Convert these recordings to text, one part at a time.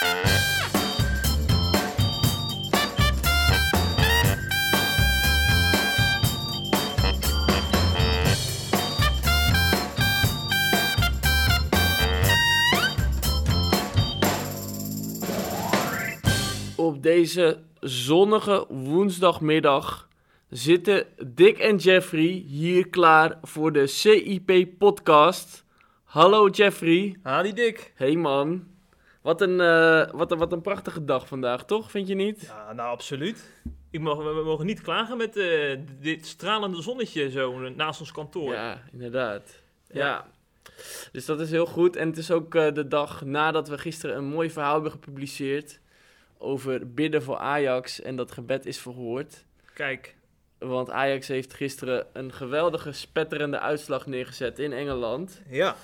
Op deze zonnige woensdagmiddag zitten Dick en Jeffrey hier klaar voor de CIP-podcast. Hallo Jeffrey. Ha, die dik. Hey man. Wat een, eh, wat, een, wat een prachtige dag vandaag, toch? Vind je niet? Ja, nou absoluut. Ik mag, we, mogen niet klagen met eh, dit stralende zonnetje zo naast ons kantoor. Ja, inderdaad. Ja. Ja. Dus dat is heel goed. En het is ook eh, de dag nadat we gisteren een mooi verhaal hebben gepubliceerd over bidden voor Ajax en dat gebed is verhoord. Kijk, Want Ajax heeft gisteren een geweldige spetterende uitslag neergezet in Engeland. ja.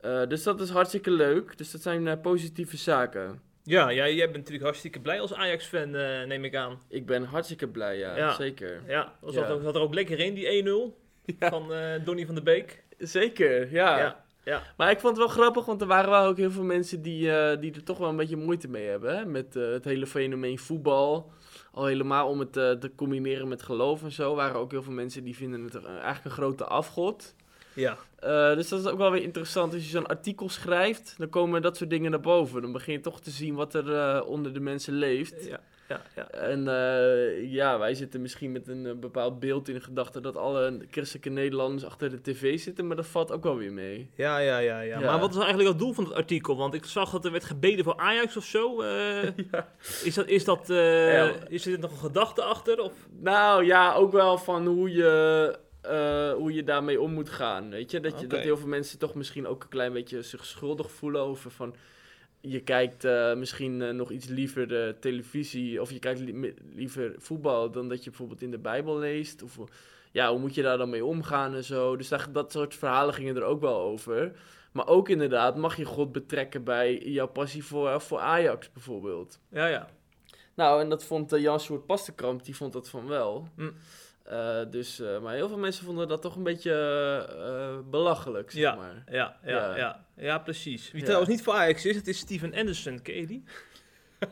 Eh, dus dat is hartstikke leuk. Dus dat zijn eh, positieve zaken. Ja, jij, jij bent natuurlijk hartstikke blij als Ajax-fan, eh, neem ik aan. Ik ben hartstikke blij, ja. Ja. Zeker. Ja, was Ja. Dat, ook- zat er ook lekker in, die 1-0 Ja. van Donny van der Beek. Zeker, ja. Ja, ja. Maar ik vond het wel grappig, want er waren wel ook heel veel mensen die, die er toch wel een beetje moeite mee hebben. Hè? Met het hele fenomeen voetbal. Al helemaal om het te combineren met geloof en zo. waren ook heel veel mensen die vinden het eigenlijk een grote afgod. Ja, Eh, dus dat is ook wel weer interessant. Als je zo'n artikel schrijft, dan komen dat soort dingen naar boven. Dan begin je toch te zien wat er eh, onder de mensen leeft. ja, ja. ja. En eh, ja, wij zitten misschien met een bepaald beeld in de gedachte dat alle christelijke Nederlanders achter de tv zitten, maar dat valt ook wel weer mee. Ja, ja, ja, ja. Ja. Maar wat is nou eigenlijk het doel van het artikel? Want ik zag dat er werd gebeden voor Ajax of zo. eh. Is dat, is dat, eh, Ja. is er nog een gedachte achter? Of? Nou ja, ook wel van hoe je, eh, hoe je daarmee om moet gaan. Weet je? Dat, je dat heel veel mensen toch misschien ook een klein beetje zich schuldig voelen over van. Je kijkt eh, misschien eh, nog iets liever de televisie of je kijkt li- liever voetbal dan dat je bijvoorbeeld in de Bijbel leest. Of ja, hoe moet je daar dan mee omgaan en zo. Dus dat soort verhalen gingen er ook wel over. Maar ook inderdaad, mag je God betrekken bij jouw passie voor, voor Ajax bijvoorbeeld. Ja, ja. Nou, en dat vond uh, Jan Sjoerd Pastenkamp, die vond dat van wel. Hm. Eh, dus, eh, maar heel veel mensen vonden dat toch een beetje eh, belachelijk, zeg Ja. maar. Ja, ja, Ja. ja. ja, precies. Wie Ja. trouwens niet voor Ajax is, het is Steven Anderson. Ken je die?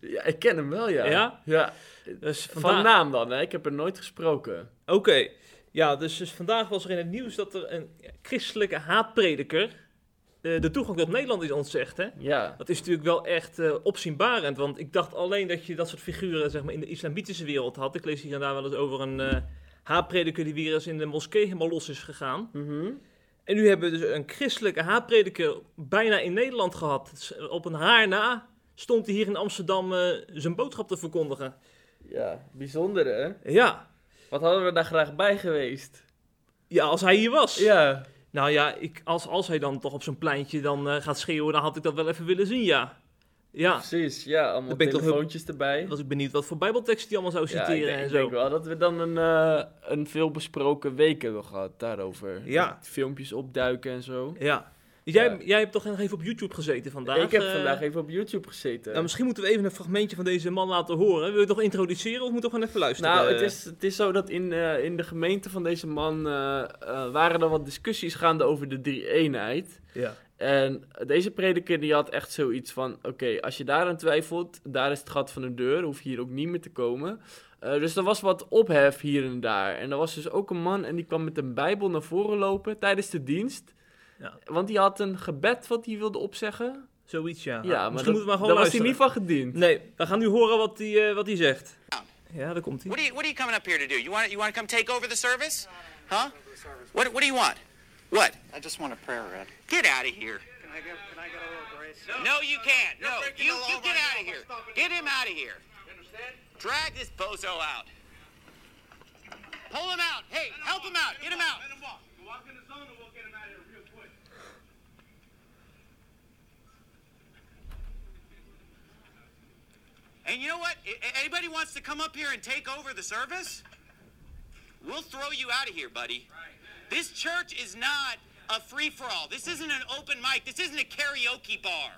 Ja, ik ken hem wel, ja. Ja? ja. Dus Van vandaag... naam dan, hè? Ik heb er nooit gesproken. Oké. Ja, dus, dus vandaag was er in het nieuws dat er een christelijke haatprediker eh, de toegang tot Nederland is ontzegd, hè? Ja. Dat is natuurlijk wel echt eh, opzienbarend, want ik dacht alleen dat je dat soort figuren zeg maar, in de islamitische wereld had. Ik lees hier en daar wel eens over een eh haatprediker die weer eens in de moskee helemaal los is gegaan. Mhm. En nu hebben we dus een christelijke haatprediker bijna in Nederland gehad. Op een haar na stond hij hier in Amsterdam zijn boodschap te verkondigen. Ja, bijzonder, hè? Ja. Wat hadden we daar graag bij geweest? Ja, als hij hier was. Ja. Nou ja, ik, als, als hij dan toch op zo'n pleintje dan eh, gaat schreeuwen, dan had ik dat wel even willen zien, ja. Ja, Precies, ja. Allemaal ben ik heel- telefoontjes erbij. was ik benieuwd wat voor bijbeltekst hij allemaal zou Ja, citeren ik denk, en ik zo. denk wel dat we dan een, eh, een veelbesproken week hebben gehad daarover. Ja. Met filmpjes opduiken en zo. Ja. Jij, Ja. jij hebt toch nog even op YouTube gezeten vandaag? ik heb eh? vandaag even op YouTube gezeten. Nou, misschien moeten we even een fragmentje van deze man laten horen. Wil je het nog introduceren of moeten we gewoon even luisteren? Nou, het is, het is zo dat in, eh, in de gemeente van deze man eh, waren er wat discussies gaande over de drie-eenheid. Ja. En deze prediker die had echt zoiets van, oké, als je daaraan twijfelt, daar is het gat van de deur, hoef je hier ook niet meer te komen. Dus er was wat ophef hier en daar. En er was dus ook een man en die kwam met een bijbel naar voren lopen tijdens de dienst. Ja. Want die had een gebed wat hij wilde opzeggen. Zoiets, ja. Ja, maar misschien moeten we maar gewoon daar was hij niet van gediend. Nee, we gaan nu horen wat hij, eh, wat hij zegt. Ja, daar komt hij. What are you What are you coming up here to do? You want You want to come take over the service? Huh? What What do you want? What? I just want a prayer read. Get out of here! Can I get, can I get a little grace? No, you can't. No, you you get out of here. Get him out of here. Drag this bozo out. Pull him out. Hey, help him out. Get him out. And you know what? Anybody wants to come up here and take over the service? We'll throw you out of here, buddy. This church is not a free for all. This isn't an open mic. This isn't a karaoke bar.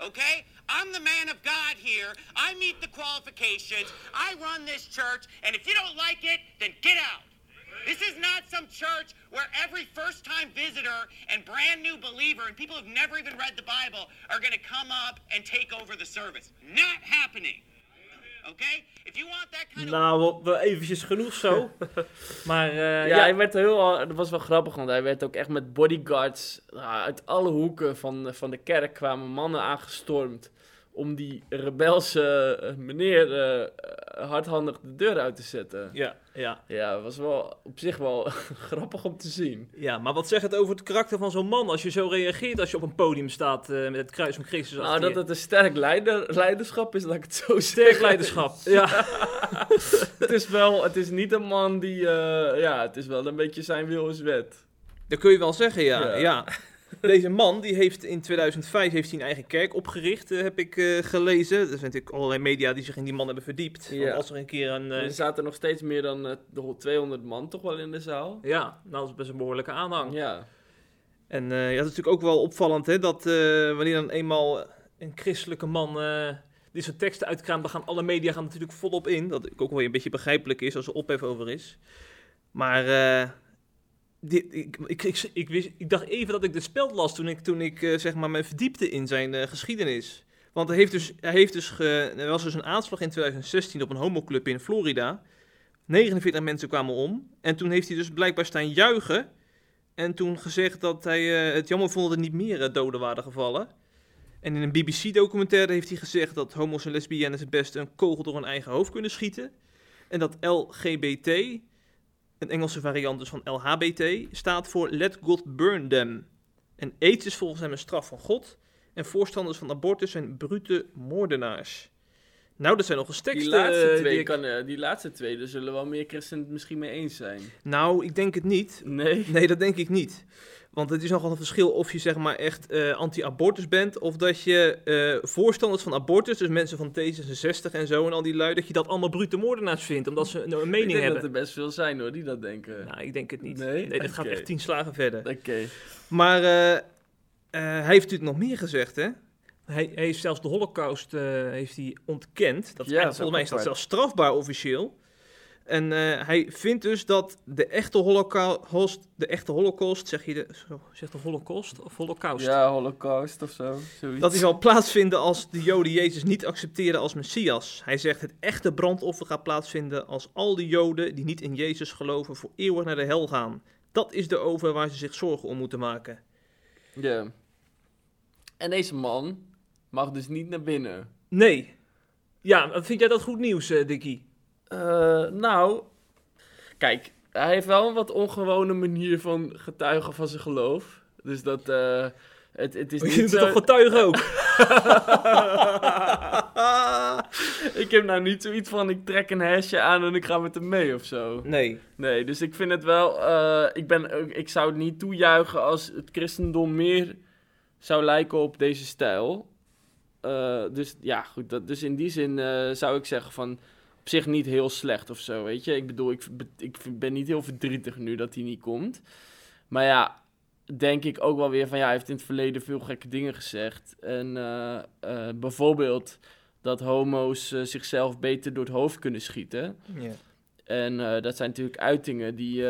Okay? I'm the man of God here. I meet the qualifications. I run this church. And if you don't like it, then get out. This is not some church where every first time visitor and brand new believer and people who've never even read the Bible are going to come up and take over the service. Not happening. Okay? If you want that kind of Nou, wel- wel eventjes genoeg zo. maar eh, ja, ja, hij werd heel, dat was wel grappig, want hij werd ook echt met bodyguards nou, uit alle hoeken van, van de kerk kwamen mannen aangestormd om die rebelse eh, meneer eh, hardhandig de deur uit te zetten. ja, ja, Ja, was wel op zich wel grappig om te zien. ja, maar wat zegt het over het karakter van zo'n man als je zo reageert als je op een podium staat eh, met het kruis van Christus Nou, dat je? het een sterk leider, leiderschap is, laat ik het zo Sterk leiderschap. Ja. het is wel, het is niet een man die, ja, het is wel een beetje zijn wil is wet. Dat kun je wel zeggen, ja. Ja. ja. Deze man die heeft in 2005 heeft hij een eigen kerk opgericht, eh, heb ik eh, gelezen. Er zijn natuurlijk allerlei media die zich in die man hebben verdiept. Ja. Want als er een keer een... eh, er zaten nog steeds meer dan eh, de 200 man toch wel in de zaal. ja, nou, dat is best een behoorlijke aanhang. Ja. En eh, ja, dat is natuurlijk ook wel opvallend, hè, dat eh, wanneer dan eenmaal een christelijke man eh dit soort teksten uitkraamt, dan gaan alle media gaan natuurlijk volop in. Dat ook wel een beetje begrijpelijk is als er ophef over is. Maar ik, ik, ik, wist, ik dacht even dat ik de speld las toen ik, toen ik eh, zeg maar me verdiepte in zijn eh, geschiedenis. Want hij heeft dus, hij heeft dus er was dus een aanslag in 2016 op een homoclub in Florida. 49 mensen kwamen om. En toen heeft hij dus blijkbaar staan juichen. En toen gezegd dat hij eh, het jammer vond dat er niet meer doden waren gevallen. En in een BBC-documentaire heeft hij gezegd dat homo's en lesbiennes het beste een kogel door hun eigen hoofd kunnen schieten. En dat LGBT, een Engelse variant dus van LHBT, staat voor Let God Burn Them. En AIDS is volgens hem een straf van God. En voorstanders van abortus zijn brute moordenaars. Nou, dat zijn nog eens Die laatste, twee die ik- kan, eh, die laatste twee, daar zullen wel meer christenen het misschien mee eens zijn. Nou, ik denk het niet. Nee? Nee, dat denk ik niet. Want het is nogal een verschil of je zeg maar echt eh, anti-abortus bent... of dat je eh, voorstanders van abortus, dus mensen van T66 en zo en al die lui... dat je dat allemaal brute moordenaars vindt, omdat ze een, een Ik mening denk hebben. dat er best veel zijn hoor, die dat denken. Nou, ik denk het niet. Nee? dat gaat echt tien slagen verder. Oké. Maar eh, hij heeft natuurlijk nog meer gezegd, hè? Hij, hij heeft zelfs de holocaust heeft hij ontkend. Dat is Ja, volgens mij is dat zelfs strafbaar officieel. En eh, hij vindt dus dat de echte holocaust, de echte holocaust, zeg je de, zo, zegt de holocaust of holocaust? Ja, holocaust of zo. Zoiets. Dat die zal plaatsvinden als de Joden Jezus niet accepteren als Messias. Hij zegt het echte brandoffer gaat plaatsvinden als al die Joden die niet in Jezus geloven voor eeuwig naar de hel gaan. Dat is de over waar ze zich zorgen om moeten maken. Ja. En deze man mag dus niet naar binnen. Nee. Ja, vind jij dat goed nieuws, eh Dickie? Eh, nou, kijk, hij heeft wel een wat ongewone manier van getuigen van zijn geloof. Dus dat, eh, het, het is Je niet bent zo... toch getuige ook? ik heb nou niet zoiets van, ik trek een hesje aan en ik ga met hem mee of zo. Nee. Nee, dus ik vind het wel, eh, ik, ben, ik zou het niet toejuichen als het christendom meer zou lijken op deze stijl. Eh, dus ja, goed, dat, dus in die zin eh, zou ik zeggen van op zich niet heel slecht of zo, weet je. Ik bedoel, ik, ik ben niet heel verdrietig nu dat hij niet komt. Maar ja, denk ik ook wel weer van ja, hij heeft in het verleden veel gekke dingen gezegd. En eh, eh, bijvoorbeeld dat homo's eh, zichzelf beter door het hoofd kunnen schieten. En dat zijn natuurlijk uitingen die,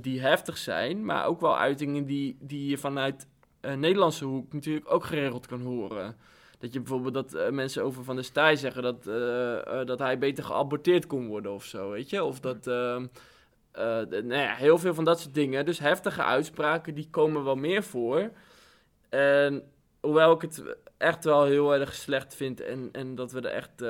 die heftig zijn, maar ook wel uitingen die, die je vanuit Nederlandse hoek natuurlijk ook geregeld kan horen. Dat je bijvoorbeeld dat eh, mensen over Van der Staaij zeggen dat, eh, eh, dat hij beter geaborteerd kon worden of zo, weet je? Of dat, ehm, eh, nou ja, heel veel van dat soort dingen. Dus heftige uitspraken, die komen wel meer voor. En hoewel ik het echt wel heel erg slecht vind en, en dat we er echt,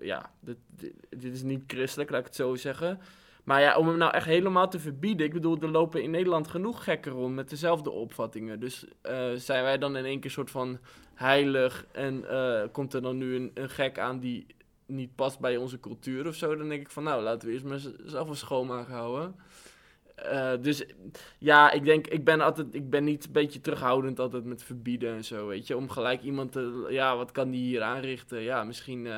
ja, dit, dit, dit is niet christelijk, laat ik het zo zeggen. Maar ja, om hem nou echt helemaal te verbieden, ik bedoel, er lopen in Nederland genoeg gekken rond met dezelfde opvattingen. Dus eh, zijn wij dan in één keer soort van heilig en eh, komt er dan nu een, een gek aan die niet past bij onze cultuur of zo, dan denk ik van nou, laten we eerst maar zelf een schoonmaak houden. Eh, dus ja, ik denk, ik ben altijd, ik ben niet een beetje terughoudend altijd met verbieden en zo, weet je. Om gelijk iemand te, ja, wat kan die hier aanrichten? Ja, misschien,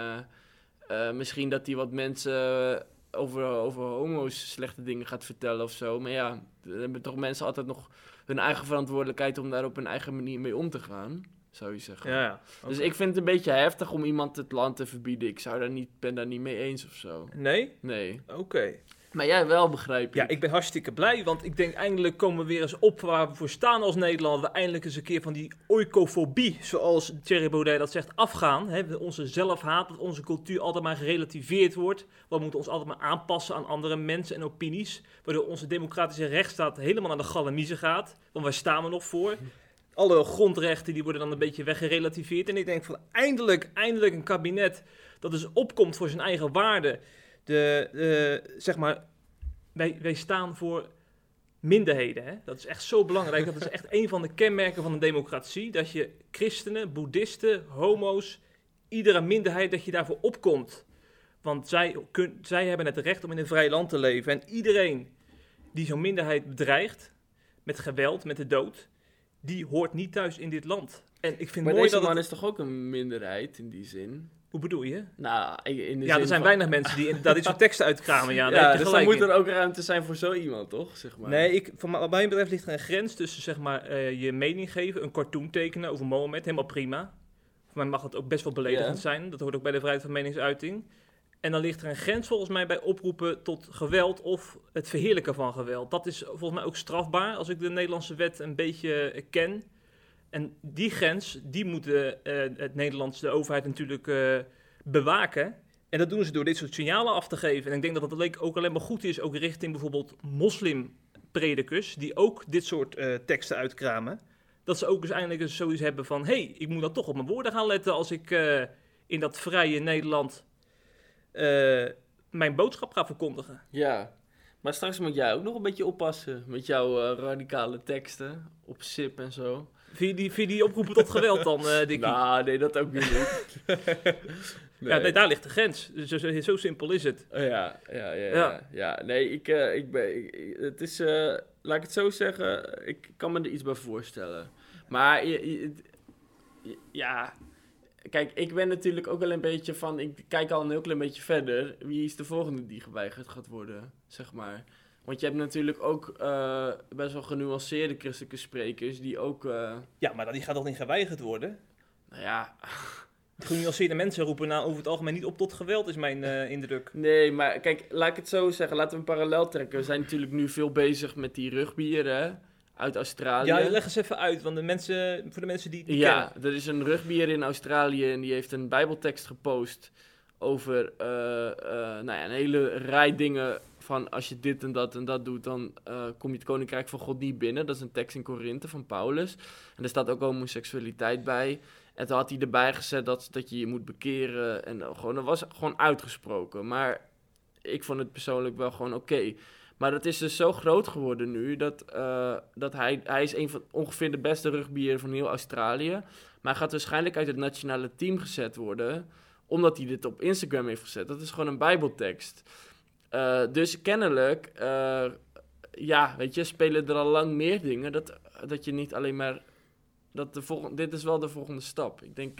misschien dat hij wat mensen over, over homo's slechte dingen gaat vertellen of zo. Maar ja, dan hebben toch mensen altijd nog hun eigen verantwoordelijkheid om daar op hun eigen manier mee om te gaan, zou je zeggen. Ja, ja. Dus ik vind het een beetje heftig om iemand het land te verbieden. Ik zou daar niet, ben daar niet mee eens of zo. Nee? Nee. Oké. Maar jij wel, begrijp ik. Ja, ik ben hartstikke blij, want ik denk eindelijk komen we weer eens op waar we voor staan als Nederland. We eindelijk eens een keer van die oikofobie, zoals Thierry Baudet dat zegt, afgaan. Hè? Onze zelfhaat, dat onze cultuur altijd maar gerelativeerd wordt. We moeten ons altijd maar aanpassen aan andere mensen en opinies. Waardoor onze democratische rechtsstaat helemaal naar de galamiezen gaat. Want waar staan we nog voor? Alle grondrechten die worden dan een beetje weggerelativeerd. En ik denk van eindelijk, eindelijk een kabinet dat dus opkomt voor zijn eigen waarden. De, zeg maar, wij, wij staan voor minderheden. Hè? Dat is echt zo belangrijk. Dat is echt een van de kenmerken van een democratie. Dat je christenen, boeddhisten, homo's, iedere minderheid, dat je daarvoor opkomt. Want zij, kun, zij hebben het recht om in een vrij land te leven. En iedereen die zo'n minderheid bedreigt, met geweld, met de dood, die hoort niet thuis in dit land. En ik vind maar mooi deze dat man het- is toch ook een minderheid in die zin? Hoe bedoel je? Nou, in de Ja, er zijn van- weinig mensen die inderdaad dit soort teksten uitkramen. Ja, Ja, dus dan moet in. er ook ruimte zijn voor zo iemand, toch? Zeg maar. Nee, ik, mij- wat mij betreft ligt er een grens tussen zeg maar, eh, je mening geven, een cartoon tekenen over Mohammed, helemaal prima. Voor mij mag het ook best wel beledigend zijn, dat hoort ook bij de vrijheid van meningsuiting. En dan ligt er een grens volgens mij bij oproepen tot geweld of het verheerlijken van geweld. Dat is volgens mij ook strafbaar als ik de Nederlandse wet een beetje ken. En die grens, die moet de, eh, het Nederlandse de overheid natuurlijk eh, bewaken. En dat doen ze door dit soort signalen af te geven. En ik denk dat dat ook alleen maar goed is, ook richting bijvoorbeeld moslimpredikers, die ook dit soort eh, teksten uitkramen. Dat ze ook dus eindelijk eens zoiets hebben van, hé, hey, ik moet dan toch op mijn woorden gaan letten als ik eh, in dat vrije Nederland eh, mijn boodschap ga verkondigen. Ja, maar straks moet jij ook nog een beetje oppassen met jouw eh, radicale teksten op SIP en zo. Vind je die, vind je die oproepen tot geweld dan, eh Dickie? Nou, nee, dat ook niet. Ja, nee, daar ligt de grens. Zo, zo, zo simpel is het. Ja, ja, ja, ja. Ja. ja. nee, ik, eh, ik ben, ik- het is, eh, laat ik het zo zeggen, ik kan me er iets bij voorstellen. Maar, je- je- je- ja, kijk, ik ben natuurlijk ook wel een beetje van, ik kijk al een heel klein beetje verder. Wie is de volgende die geweigerd gaat worden, zeg maar. Want je hebt natuurlijk ook eh, best wel genuanceerde christelijke sprekers die ook, eh, Ja, maar die gaat toch niet geweigerd worden? nou ja, Genuanceerde mensen roepen nou over het algemeen niet op tot geweld, is mijn eh, indruk. Nee, maar kijk, laat ik het zo zeggen. Laten we een parallel trekken. We zijn natuurlijk nu veel bezig met die rugbieren uit Australië. Ja, leg eens even uit, want de mensen, voor de mensen die het niet Ja, kennen. er is een rugbier in Australië en die heeft een bijbeltekst gepost over nou ja, een hele rij dingen van als je dit en dat en dat doet, dan eh, kom je het koninkrijk van God niet binnen. Dat is een tekst in Korinthe van Paulus. En er staat ook homoseksualiteit bij. En toen had hij erbij gezet dat, dat je je moet bekeren. En gewoon, dat was gewoon uitgesproken. Maar ik vond het persoonlijk wel gewoon oké. Maar dat is dus zo groot geworden nu dat, eh, dat hij, hij is een van ongeveer de beste rugbier van heel Australië. Maar hij gaat waarschijnlijk uit het nationale team gezet worden, omdat hij dit op Instagram heeft gezet. Dat is gewoon een bijbeltekst. Eh, dus kennelijk, eh, ja, weet je, spelen er al lang meer dingen. Dat, dat je niet alleen maar, dat de volgende, dit is wel de volgende stap. Ik denk,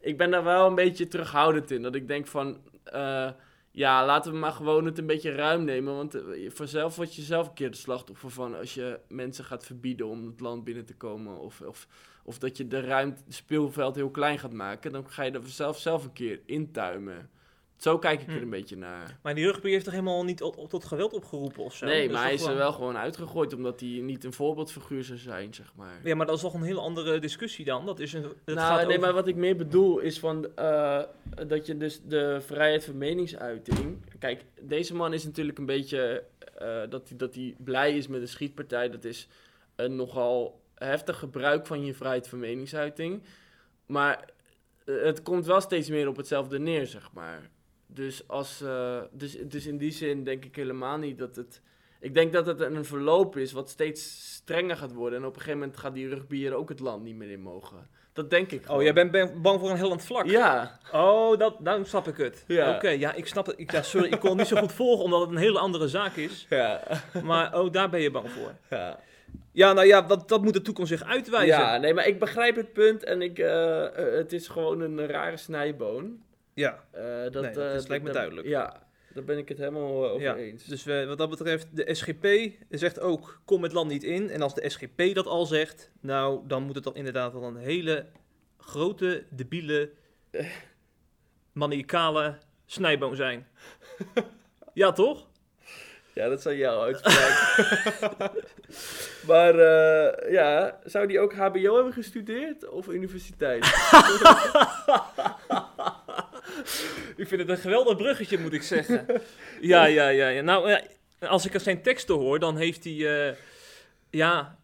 ik ben daar wel een beetje terughoudend in. Dat ik denk van, eh, ja, laten we maar gewoon het een beetje ruim nemen. Want vanzelf word je zelf een keer de slachtoffer van als je mensen gaat verbieden om het land binnen te komen. Of, of, of dat je de ruimte, het speelveld heel klein gaat maken. Dan ga je er zelf, zelf een keer intuimen. Zo kijk ik er Hm. een beetje naar. Maar die rugby heeft toch helemaal niet tot, tot geweld opgeroepen of zo? Nee, maar hij is er wel gewoon uitgegooid omdat hij niet een voorbeeldfiguur zou zijn, zeg maar. Ja, maar dat is toch een heel andere discussie dan? Dat is een... Dat nou, gaat nee, over- maar wat ik meer bedoel is van eh, dat je dus de vrijheid van meningsuiting. Kijk, deze man is natuurlijk een beetje eh, dat, hij, dat hij blij is met de schietpartij. Dat is een nogal heftig gebruik van je vrijheid van meningsuiting. Maar eh, het komt wel steeds meer op hetzelfde neer, zeg maar. Dus, als, eh, dus, dus in die zin denk ik helemaal niet dat het. Ik denk dat het een verloop is wat steeds strenger gaat worden. En op een gegeven moment gaat die rugbier ook het land niet meer in mogen. Dat denk ik. Oh, jij bent ben- bang voor een hellend vlak? Ja, Oh, dat, dan snap ik het. Ja. Oké, ja, ik snap het. Ik, ja, sorry, ik kon het niet zo goed volgen, omdat het een hele andere zaak is. ja, Maar oh, daar ben je bang voor. ja. Ja, nou ja, dat, dat moet de toekomst zich uitwijzen. ja, nee, maar ik begrijp het punt. En ik, eh, eh, het is gewoon een rare snijboon. Ja, Eh, dat, Nee, dat eh, is- lijkt me duidelijk. Ja, daar ben ik het helemaal eh, over Ja, eens. dus wat dat betreft, de SGP zegt ook, kom het land niet in. En als de SGP dat al zegt, nou, dan moet het dan inderdaad wel een hele grote, debiele, maniacale snijboom zijn. ja, toch? Ja, dat zou jouw uitspraak. maar ja, zou die ook HBO hebben gestudeerd of universiteit? Ik vind het een geweldig bruggetje, moet ik zeggen. Ja, ja, ja. ja. Nou, ja, als ik zijn teksten hoor, dan heeft hij... eh, ja,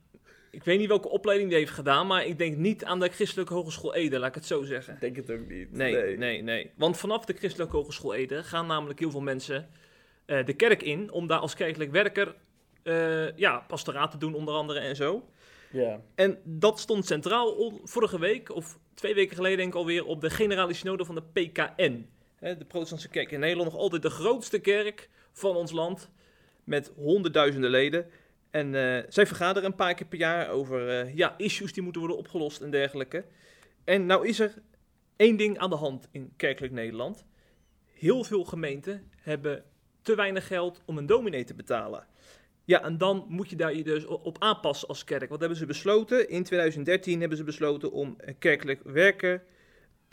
ik weet niet welke opleiding hij heeft gedaan, maar ik denk niet aan de Christelijke Hogeschool Ede, laat ik het zo zeggen. Ik denk het ook niet. Nee, nee, nee, Want vanaf de Christelijke Hogeschool Ede gaan namelijk heel veel mensen eh, de kerk in om daar als kerkelijk werker eh, ja, pastoraat te doen, onder andere en zo. Ja. En dat stond centraal vorige week, of twee weken geleden denk ik alweer, op de Generale Synode van de PKN. De Protestantse Kerk in Nederland, nog altijd de grootste kerk van ons land, met honderdduizenden leden. En eh, zij vergaderen een paar keer per jaar over eh, ja, issues die moeten worden opgelost en dergelijke. En nou is er één ding aan de hand in kerkelijk Nederland. Heel veel gemeenten hebben te weinig geld om een dominee te betalen. Ja, en dan moet je daar je dus op aanpassen als kerk. Wat hebben ze besloten? In 2013 hebben ze besloten om eh, kerkelijk werken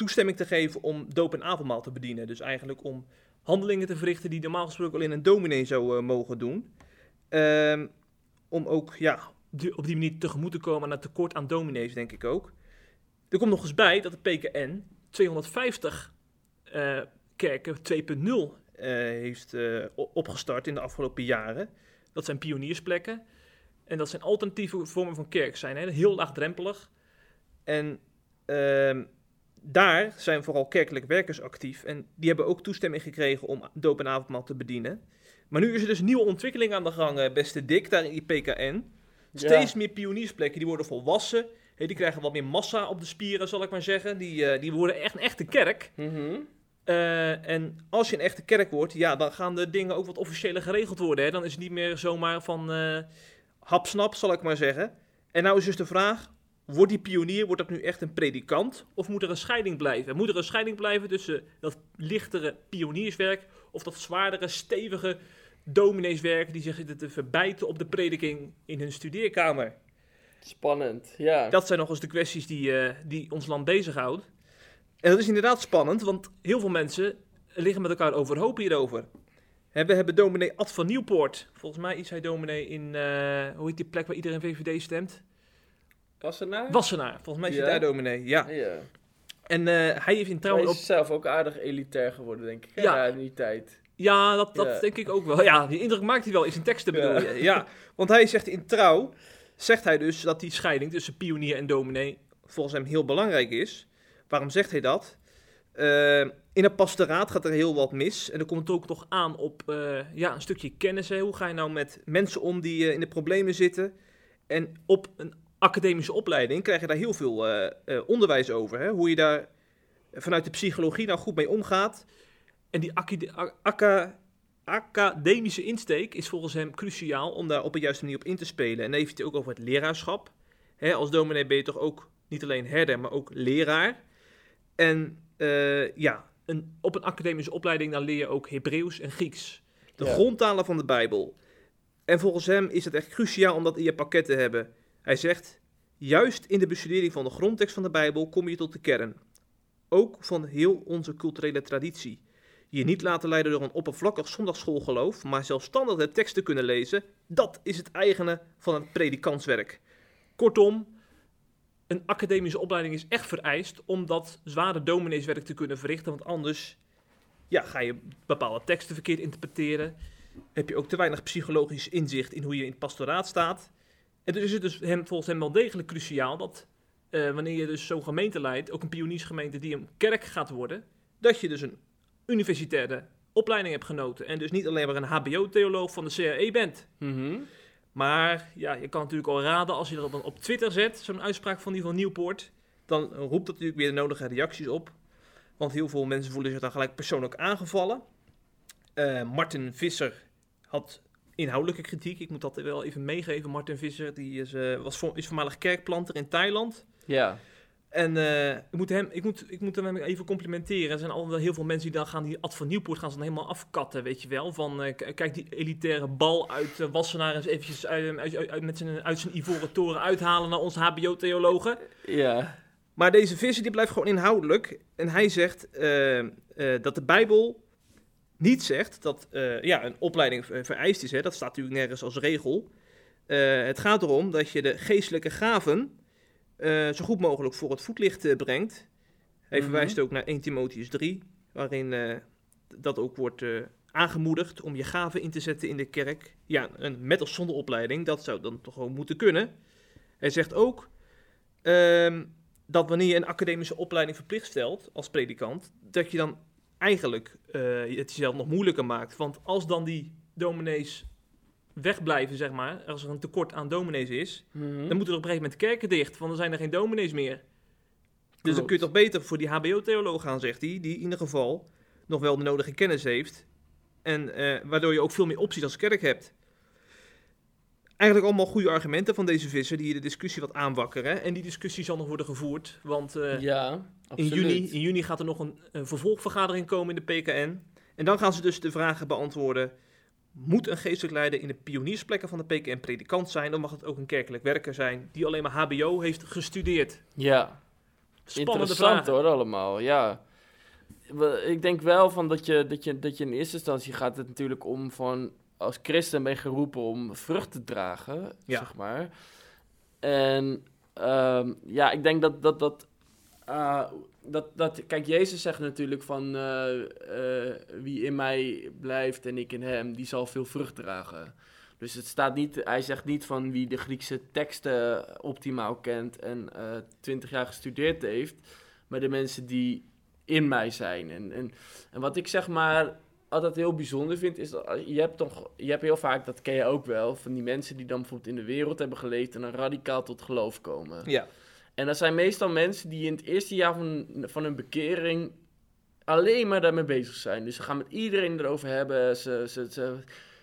toestemming te geven om doop en avondmaal te bedienen. Dus eigenlijk om handelingen te verrichten die normaal gesproken alleen een dominee zou eh, mogen doen. Ehm, om ook ja, op die manier tegemoet te komen aan het tekort aan dominees, denk ik ook. Er komt nog eens bij dat de PKN 250 eh, kerken 2.0 eh, heeft opgestart in de afgelopen jaren. Dat zijn pioniersplekken. En dat zijn alternatieve vormen van kerk zijn. Hè? Heel laagdrempelig. En ehm, daar zijn vooral kerkelijk werkers actief. En die hebben ook toestemming gekregen om doop en avondmaal te bedienen. Maar nu is er dus nieuwe ontwikkeling aan de gang, eh, beste Dick, daar in die PKN. Steeds meer pioniersplekken, die worden volwassen. Die krijgen wat meer massa op de spieren, zal ik maar zeggen. Die, eh, die worden echt een echte kerk. Mhm. Eh, en als je een echte kerk wordt, ja, dan gaan de dingen ook wat officiëler geregeld worden. Hè? Dan is het niet meer zomaar van eh hapsnap, zal ik maar zeggen. En nou is dus de vraag, wordt die pionier, wordt dat nu echt een predikant? Of moet er een scheiding blijven? Moet er een scheiding blijven tussen dat lichtere pionierswerk of dat zwaardere, stevige domineeswerk die zich zitten te verbijten op de prediking in hun studeerkamer? Spannend, ja. Dat zijn nog eens de kwesties die, eh, die ons land bezighoudt. En dat is inderdaad spannend, want heel veel mensen liggen met elkaar overhoop hierover. We hebben dominee Ad van Nieuwpoort. Volgens mij is hij dominee in, eh, hoe heet die plek waar iedereen VVD stemt? Wassenaar? Wassenaar. Volgens mij is hij daar dominee, ja. Ja. En eh, hij heeft in Hij op... is zelf ook aardig elitair geworden, denk ik. Ja. in die tijd. Ja, dat, dat Ja. denk ik ook wel. Ja, die indruk maakt hij wel in zijn teksten bedoel Ja. je. Ja, want hij zegt in trouw, zegt hij dus dat die scheiding tussen pionier en dominee volgens hem heel belangrijk is. Waarom zegt hij dat? Eh, in het pastoraat gaat er heel wat mis. En er komt ook nog aan op eh, ja, een stukje kennis. Hè. Hoe ga je nou met mensen om die eh, in de problemen zitten? En op een academische opleiding krijg je daar heel veel onderwijs over. Hè. Hoe je daar vanuit de psychologie nou goed mee omgaat. En die academische insteek is volgens hem cruciaal om daar op een juiste manier op in te spelen. En dan heeft hij het ook over het leraarschap. Hè, als dominee ben je toch ook niet alleen herder, maar ook leraar. En eh, ja, een, op een academische opleiding dan leer je ook Hebreeuws en Grieks. De Ja. grondtalen van de Bijbel. En volgens hem is het echt cruciaal om dat in je pakket te hebben. Hij zegt, juist in de bestudering van de grondtekst van de Bijbel kom je tot de kern. Ook van heel onze culturele traditie. Je niet laten leiden door een oppervlakkig zondagsschoolgeloof, maar zelfstandig de teksten kunnen lezen, dat is het eigene van het predikantswerk. Kortom, een academische opleiding is echt vereist om dat zware domineeswerk te kunnen verrichten, want anders ja, ga je bepaalde teksten verkeerd interpreteren. Heb je ook te weinig psychologisch inzicht in hoe je in het pastoraat staat. En dus is het dus hem, volgens hem wel degelijk cruciaal dat eh, wanneer je dus zo'n gemeente leidt, ook een pioniersgemeente die een kerk gaat worden, dat je dus een universitaire opleiding hebt genoten. En dus niet alleen maar een HBO-theoloog van de CAE bent. Mhm. Maar ja, je kan natuurlijk al raden als je dat dan op Twitter zet, zo'n uitspraak van die van Nieuwpoort, dan roept dat natuurlijk weer de nodige reacties op. Want heel veel mensen voelen zich dan gelijk persoonlijk aangevallen. Eh, Martin Visser had inhoudelijke kritiek. Ik moet dat wel even meegeven. Martin Visser die is, eh, was is voormalig kerkplanter in Thailand. Ja. En eh, ik, moet hem, ik, moet, ik moet hem even complimenteren. Er zijn al heel veel mensen die dan gaan die Ad van Nieuwpoort gaan ze dan helemaal afkatten, weet je wel. Van, eh, kijk die elitaire bal uit uh, Wassenaar eens eventjes uit, uit, met zijn, uit zijn ivoren toren uithalen naar onze hbo-theologen. Ja. Maar deze visie die blijft gewoon inhoudelijk. En hij zegt eh, eh, dat de Bijbel niet zegt dat eh, ja, een opleiding ver- vereist is. Hè. Dat staat natuurlijk nergens als regel. Eh, het gaat erom dat je de geestelijke gaven eh, zo goed mogelijk voor het voetlicht eh, brengt. Hij Mhm. verwijst ook naar 1 Timotheus 3, waarin eh, dat ook wordt aangemoedigd om je gaven in te zetten in de kerk. Ja, een met of zonder opleiding, dat zou dan toch gewoon moeten kunnen. Hij zegt ook ehm, dat wanneer je een academische opleiding verplicht stelt als predikant, dat je dan eigenlijk het jezelf nog moeilijker maakt. Want als dan die dominees wegblijven, zeg maar, als er een tekort aan dominees is, Mhm. dan moeten er op een gegeven moment kerken dicht, want dan zijn er geen dominees meer. Dus dan kun je toch beter voor die HBO-theoloog gaan, zegt hij, die in ieder geval nog wel de nodige kennis heeft. En eh, waardoor je ook veel meer opties als kerk hebt. Eigenlijk allemaal goede argumenten van deze visser die de discussie wat aanwakkeren. En die discussie zal nog worden gevoerd, want eh, ja, in, juni, in juni gaat er nog een, een vervolgvergadering komen in de PKN. En dan gaan ze dus de vragen beantwoorden. Moet een geestelijk leider in de pioniersplekken van de PKN predikant zijn? Dan mag het ook een kerkelijk werker zijn die alleen maar HBO heeft gestudeerd. Ja, Spannende interessant vragen. hoor allemaal, ja. Ik denk wel van dat je, dat, je, dat je in eerste instantie gaat het natuurlijk om van... Als christen ben je geroepen om vrucht te dragen, Ja. zeg maar. En ehm, ja, ik denk dat dat... dat ah, dat, dat, kijk, Jezus zegt natuurlijk van eh, eh, wie in mij blijft en ik in hem, die zal veel vrucht dragen. Dus het staat niet, hij zegt niet van wie de Griekse teksten optimaal kent en twintig jaar gestudeerd heeft, maar de mensen die in mij zijn. En, en, en wat ik zeg maar altijd heel bijzonder vind, is dat je hebt toch, je hebt heel vaak, dat ken je ook wel, van die mensen die dan bijvoorbeeld in de wereld hebben geleefd en dan radicaal tot geloof komen. Ja, En dat zijn meestal mensen die in het eerste jaar van, van hun bekering alleen maar daarmee bezig zijn. Dus ze gaan met iedereen erover hebben. Ze, ze, ze,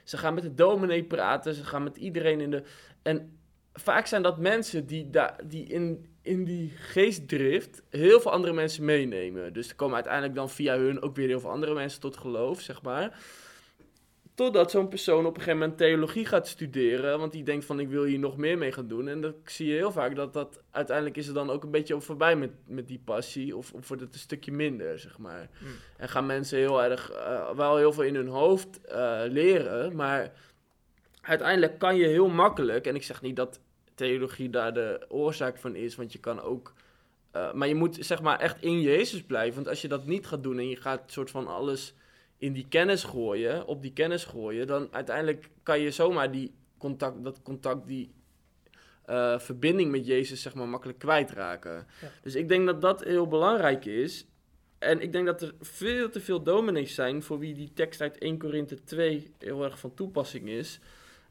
ze gaan met de dominee praten. Ze gaan met iedereen in de. En vaak zijn dat mensen die, daar die in, in die geestdrift heel veel andere mensen meenemen. Dus er komen uiteindelijk dan via hun ook weer heel veel andere mensen tot geloof, zeg maar. Totdat zo'n persoon op een gegeven moment theologie gaat studeren. Want die denkt van ik wil hier nog meer mee gaan doen. En dan zie je heel vaak dat dat uiteindelijk is er dan ook een beetje voorbij met, met die passie. Of, of wordt het een stukje minder, zeg maar. Mm. En gaan mensen heel erg eh, wel heel veel in hun hoofd eh, leren. Maar uiteindelijk kan je heel makkelijk. En ik zeg niet dat theologie daar de oorzaak van is. Want je kan ook. eh, maar je moet zeg maar echt in Jezus blijven. Want als je dat niet gaat doen en je gaat soort van alles in die kennis gooien, op die kennis gooien, dan uiteindelijk kan je zomaar die contact, dat contact, die eh, verbinding met Jezus, zeg maar, makkelijk kwijtraken. Ja. Dus ik denk dat dat heel belangrijk is. En ik denk dat er veel te veel dominees zijn voor wie die tekst uit 1 Korinthe 2 heel erg van toepassing is.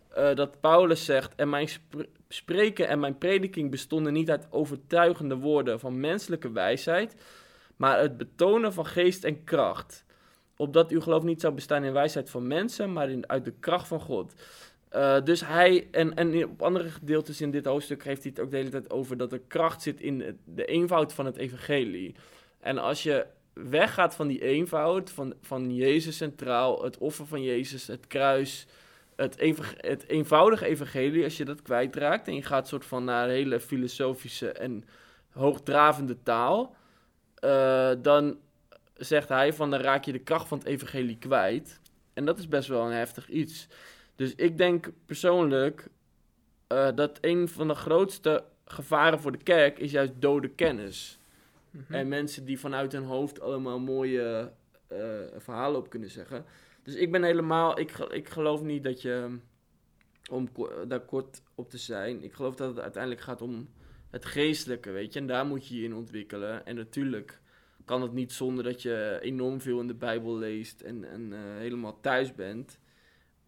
Eh, dat Paulus zegt, en mijn spr- spreken en mijn prediking bestonden niet uit overtuigende woorden van menselijke wijsheid, maar het betonen van geest en kracht. Opdat uw geloof niet zou bestaan in wijsheid van mensen, maar in, uit de kracht van God. Eh, dus hij, en, en op andere gedeeltes in dit hoofdstuk heeft hij het ook de hele tijd over dat er kracht zit in de eenvoud van het evangelie. En als je weggaat van die eenvoud, van, van Jezus centraal, het offer van Jezus, het kruis, het, het eenvoudige evangelie, als je dat kwijtraakt en je gaat soort van naar hele filosofische en hoogdravende taal, eh, dan zegt hij van dan raak je de kracht van het evangelie kwijt. En dat is best wel een heftig iets. Dus ik denk persoonlijk eh, dat een van de grootste gevaren voor de kerk is juist dode kennis. Mhm. En mensen die vanuit hun hoofd allemaal mooie eh, verhalen op kunnen zeggen. Dus ik ben helemaal, ik, ik geloof niet dat je, om ko- daar kort op te zijn, ik geloof dat het uiteindelijk gaat om het geestelijke, weet je. En daar moet je je in ontwikkelen. En natuurlijk kan het niet zonder dat je enorm veel in de Bijbel leest en, en eh, helemaal thuis bent.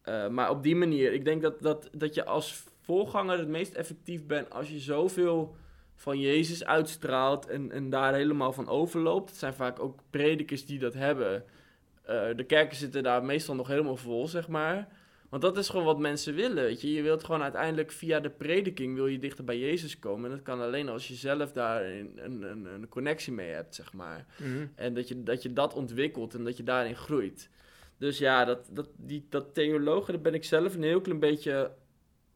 Eh, maar op die manier, ik denk dat, dat, dat je als voorganger het meest effectief bent als je zoveel van Jezus uitstraalt en, en daar helemaal van overloopt. Het zijn vaak ook predikers die dat hebben. Eh, de kerken zitten daar meestal nog helemaal vol, zeg maar. Want dat is gewoon wat mensen willen, weet je. Je wilt gewoon uiteindelijk via de prediking wil je dichter bij Jezus komen. En dat kan alleen als je zelf daar een, een, een, connectie mee hebt, zeg maar. Mhm. En dat je, dat je dat ontwikkelt en dat je daarin groeit. Dus ja, dat, dat, die, dat theologen, daar ben ik zelf een heel klein beetje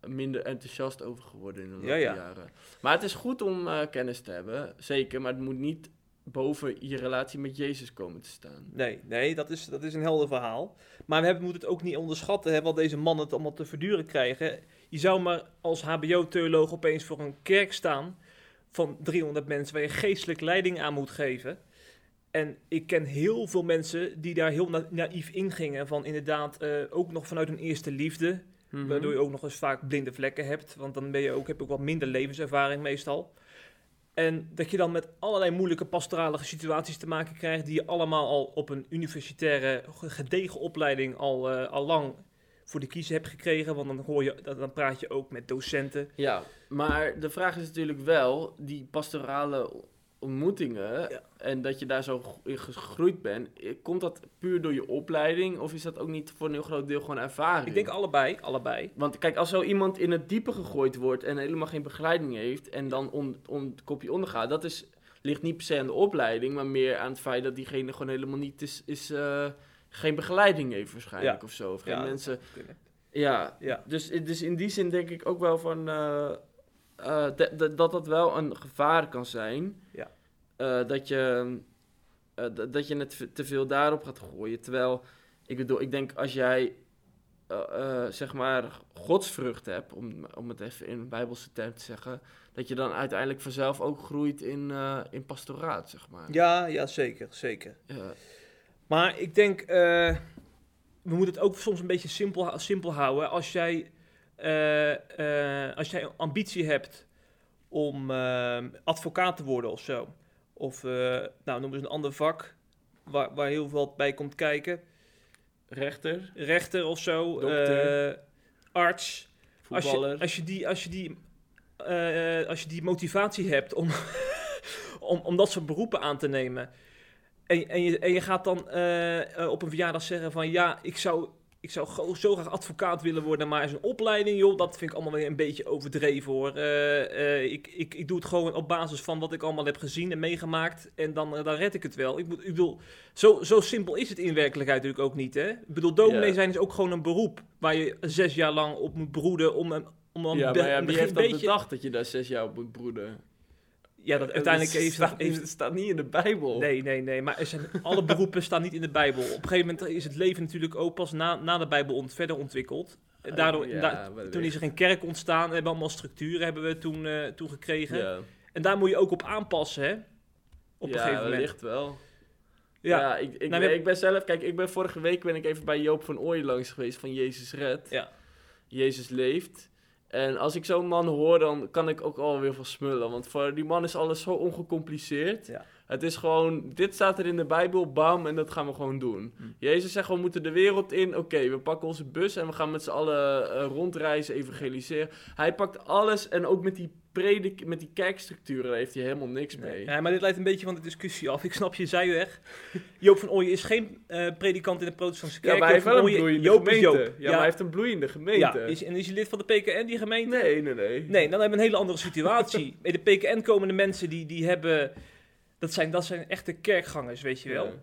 minder enthousiast over geworden in de loop Ja, ja. jaren. Maar het is goed om eh, kennis te hebben, zeker. Maar het moet niet boven je relatie met Jezus komen te staan. Nee, nee dat, is, dat is een helder verhaal. Maar we hebben, moeten het ook niet onderschatten, hè, wat deze mannen het allemaal te verduren krijgen. Je zou maar als HBO-theoloog opeens voor een kerk staan van 300 mensen waar je geestelijk leiding aan moet geven. En ik ken heel veel mensen die daar heel na naïef in gingen. Van inderdaad, eh, ook nog vanuit een eerste liefde. Mhm. Waardoor je ook nog eens vaak blinde vlekken hebt. Want dan ben je ook, heb je ook wat minder levenservaring meestal. En dat je dan met allerlei moeilijke pastorale situaties te maken krijgt. Die je allemaal al op een universitaire gedegen opleiding al, eh, al lang voor de kiezer hebt gekregen. Want dan, hoor je, dan praat je ook met docenten. Ja, maar de vraag is natuurlijk wel, die pastorale ontmoetingen Ja. en dat je daar zo in gegroeid bent, eh, komt dat puur door je opleiding of is dat ook niet voor een heel groot deel gewoon ervaring? Ik denk allebei, allebei. Want kijk, als zo iemand in het diepe gegooid wordt en helemaal geen begeleiding heeft en dan om, om het kopje ondergaat, dat is, ligt niet per se aan de opleiding, maar meer aan het feit dat diegene gewoon helemaal niet is, is eh, geen begeleiding heeft waarschijnlijk Ja. of zo. Of geen Ja, mensen, ja, Ja. dus, dus in die zin denk ik ook wel van eh, eh, dat dat wel een gevaar kan zijn. Ja. Eh, dat, je, d- dat je het v- te veel daarop gaat gooien. Terwijl, ik bedoel, ik denk als jij eh, zeg maar godsvrucht hebt, om, om het even in een bijbelse term te zeggen, dat je dan uiteindelijk vanzelf ook groeit in, in pastoraat, zeg maar. Ja, ja, zeker, zeker. Ja. Maar ik denk, we moeten het ook soms een beetje simpel, simpel houden. Als jij, als jij ambitie hebt om advocaat te worden of zo. Of, eh, nou, noem eens een ander vak waar, waar heel veel bij komt kijken. Rechter, Rechter of zo. Eh, arts. Als voetballer. je, als je die, als je die, eh, als je die motivatie hebt om, om, om dat soort beroepen aan te nemen. En, en, je, en je gaat dan op een verjaardag zeggen van ja, ik zou, ik zou zo graag advocaat willen worden, maar is een opleiding, joh, dat vind ik allemaal weer een beetje overdreven hoor. Eh, eh, ik, ik, ik doe het gewoon op basis van wat ik allemaal heb gezien en meegemaakt en dan, eh, dan red ik het wel. Ik, bedoel, zo, zo simpel is het in werkelijkheid natuurlijk ook niet hè. Ik bedoel, dominee zijn is ook gewoon een beroep waar je zes jaar lang op moet broeden om een om dan ja, maar ja, een wie heeft dat beetje- bedacht dat je daar zes jaar op moet broeden? Ja, dat uiteindelijk heeft, staat, heeft, het staat niet in de Bijbel. Nee, nee, nee. Maar er zijn, alle beroepen staan niet in de Bijbel. Op een gegeven moment is het leven natuurlijk ook pas na, na de Bijbel ont, verder ontwikkeld. Eh, Daardoor, ja, da- toen is er een kerk ontstaan. We hebben allemaal structuren hebben we toen, eh, toen gekregen. Ja, En daar moet je ook op aanpassen, hè? Op ja een gegeven moment. wellicht wel. Ja. Ja, ik, ik, Nou, nee, ik ben zelf... Kijk, ik ben vorige week ben ik even bij Joop van Ooyen langs geweest van Jezus Red. Ja. Jezus leeft. En als ik zo'n man hoor, dan kan ik ook alweer van smullen. Want voor die man is alles zo ongecompliceerd. Ja. Het is gewoon, dit staat er in de Bijbel, bam, en dat gaan we gewoon doen. Hm. Jezus zegt, we moeten de wereld in. Oké, we pakken onze bus en we gaan met z'n allen eh, rondreizen, evangeliseren. Hij pakt alles en ook met die predik, met die kerkstructuren daar heeft hij helemaal niks mee. Ja, maar dit leidt een beetje van de discussie af. Ik snap je zijweg. Joop van Ooyen is geen eh, predikant in de protestantse kerk. Ja, maar hij heeft wel een bloeiende Joop gemeente. Joop. Ja, maar hij heeft een bloeiende gemeente. Ja, is, en is hij lid van de PKN, die gemeente? Nee, nee, nee. Nee, dan hebben we een hele andere situatie. Bij de PKN komen de mensen die, die hebben... Dat zijn, dat zijn echte kerkgangers, weet je wel. Ja.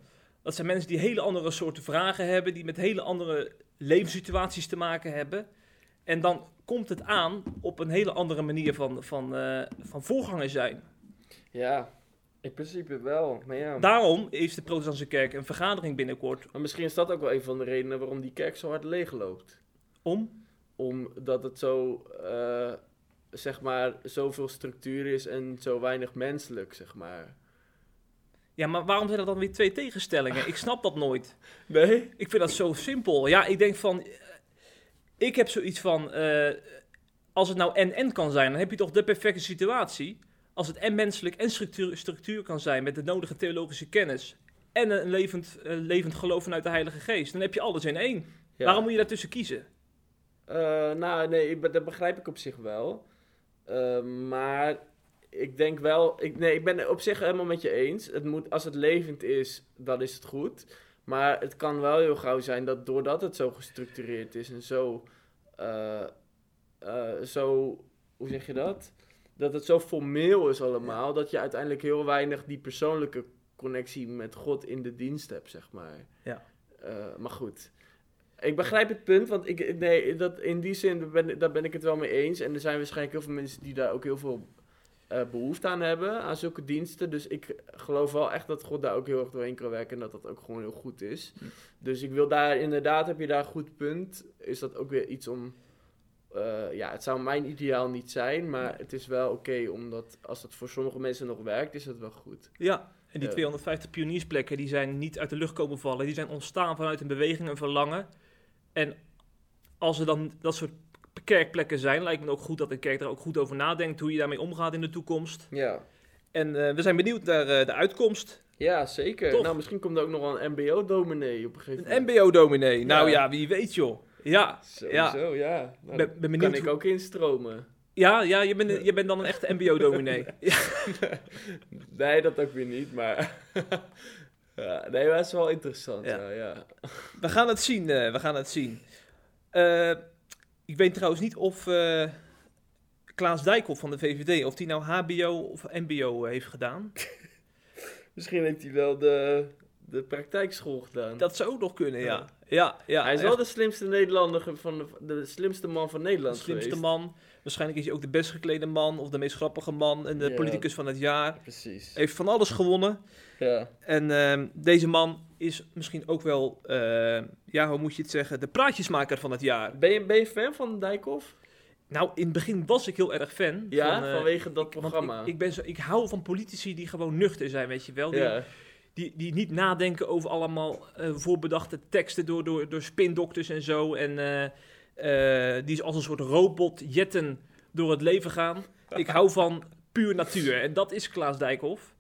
Dat zijn mensen die hele andere soorten vragen hebben, die met hele andere levenssituaties te maken hebben. En dan komt het aan op een hele andere manier van, van, eh, van voorganger zijn. Ja, in principe wel. Maar ja. Daarom is de protestantse kerk een vergadering binnenkort Maar misschien is dat ook wel een van de redenen waarom die kerk zo hard leeg loopt. om... Omdat het zo, eh, zeg maar, zoveel structuur is en zo weinig menselijk, zeg maar. Ja, maar waarom zijn er dan weer twee tegenstellingen? Ik snap dat nooit. Nee? Ik vind dat zo simpel. Ja, ik denk van... Ik heb zoiets van... eh, als het nou en-en kan zijn, dan heb je toch de perfecte situatie. Als het en menselijk en structuur, structuur kan zijn met de nodige theologische kennis... en een levend, eh, levend geloof vanuit de Heilige Geest, dan heb je alles in één. Ja. Waarom moet je daartussen kiezen? Eh, nou, nee, ik, dat begrijp ik op zich wel. Maar ik denk wel, ik, nee, ik ben het op zich helemaal met je eens. Het moet, als het levend is, dan is het goed. Maar het kan wel heel gauw zijn dat doordat het zo gestructureerd is en zo, eh, eh, zo hoe zeg je dat? Dat het zo formeel is allemaal, dat je uiteindelijk heel weinig die persoonlijke connectie met God in de dienst hebt, zeg maar. Ja. Eh, maar goed. Ik begrijp het punt, want ik, nee, dat, in die zin ben, daar ben ik het wel mee eens. En er zijn waarschijnlijk heel veel mensen die daar ook heel veel eh, behoefte aan hebben, aan zulke diensten. Dus ik geloof wel echt dat God daar ook heel erg doorheen kan werken en dat dat ook gewoon heel goed is. Dus ik wil daar, inderdaad heb je daar een goed punt. Is dat ook weer iets om, eh, ja, het zou mijn ideaal niet zijn, maar het is wel oké, omdat als dat voor sommige mensen nog werkt, is dat wel goed. Ja, en die Ja. 250 pioniersplekken die zijn niet uit de lucht komen vallen. Die zijn ontstaan vanuit een beweging, een verlangen. En als er dan dat soort kerkplekken zijn, lijkt me ook goed dat de kerk daar ook goed over nadenkt hoe je daarmee omgaat in de toekomst. Ja. En eh, we zijn benieuwd naar eh, de uitkomst. Ja, zeker. Nou, misschien komt er ook nog wel een mbo-dominee op een gegeven Een moment. MBO-dominee. Nou Ja. ja, wie weet joh. Ja, Sowieso, ja. Nou, ben, benieuwd. kan ik ook instromen. Ja, ja je, bent, je bent dan een echte MBO-dominee. ja. Nee, dat ook weer niet, maar... ja, nee, maar dat is wel interessant, Ja. ja. ja, We gaan het zien, eh, we gaan het zien. Eh, ik weet trouwens niet of eh, Klaas Dijkhoff van de VVD, of die nou HBO of MBO heeft gedaan. Misschien heeft hij wel de, de praktijkschool gedaan. Dat zou ook nog kunnen, ja. Ja, ja. hij is echt wel de slimste Nederlander, van de, de slimste man van de Nederland slimste geweest. man. Waarschijnlijk is hij ook de best geklede man, of de meest grappige man, en de politicus van het jaar. Precies. Heeft van alles gewonnen. Ja. En ehm, deze man is misschien ook wel, eh, ja, hoe moet je het zeggen, de praatjesmaker van het jaar. Ben, je, ben je fan van Dijkhoff? Nou, in het begin was ik heel erg fan. Ja, van, eh, vanwege dat ik- programma. Ik, ik, ben zo, ik hou van politici die gewoon nuchter zijn, weet je wel. Die, ja. die, die niet nadenken over allemaal eh, voorbedachte teksten door, door, door spindokters en zo. En eh, die als een soort robot jetten door het leven gaan. Ik hou van puur natuur. En dat is Klaas Dijkhoff.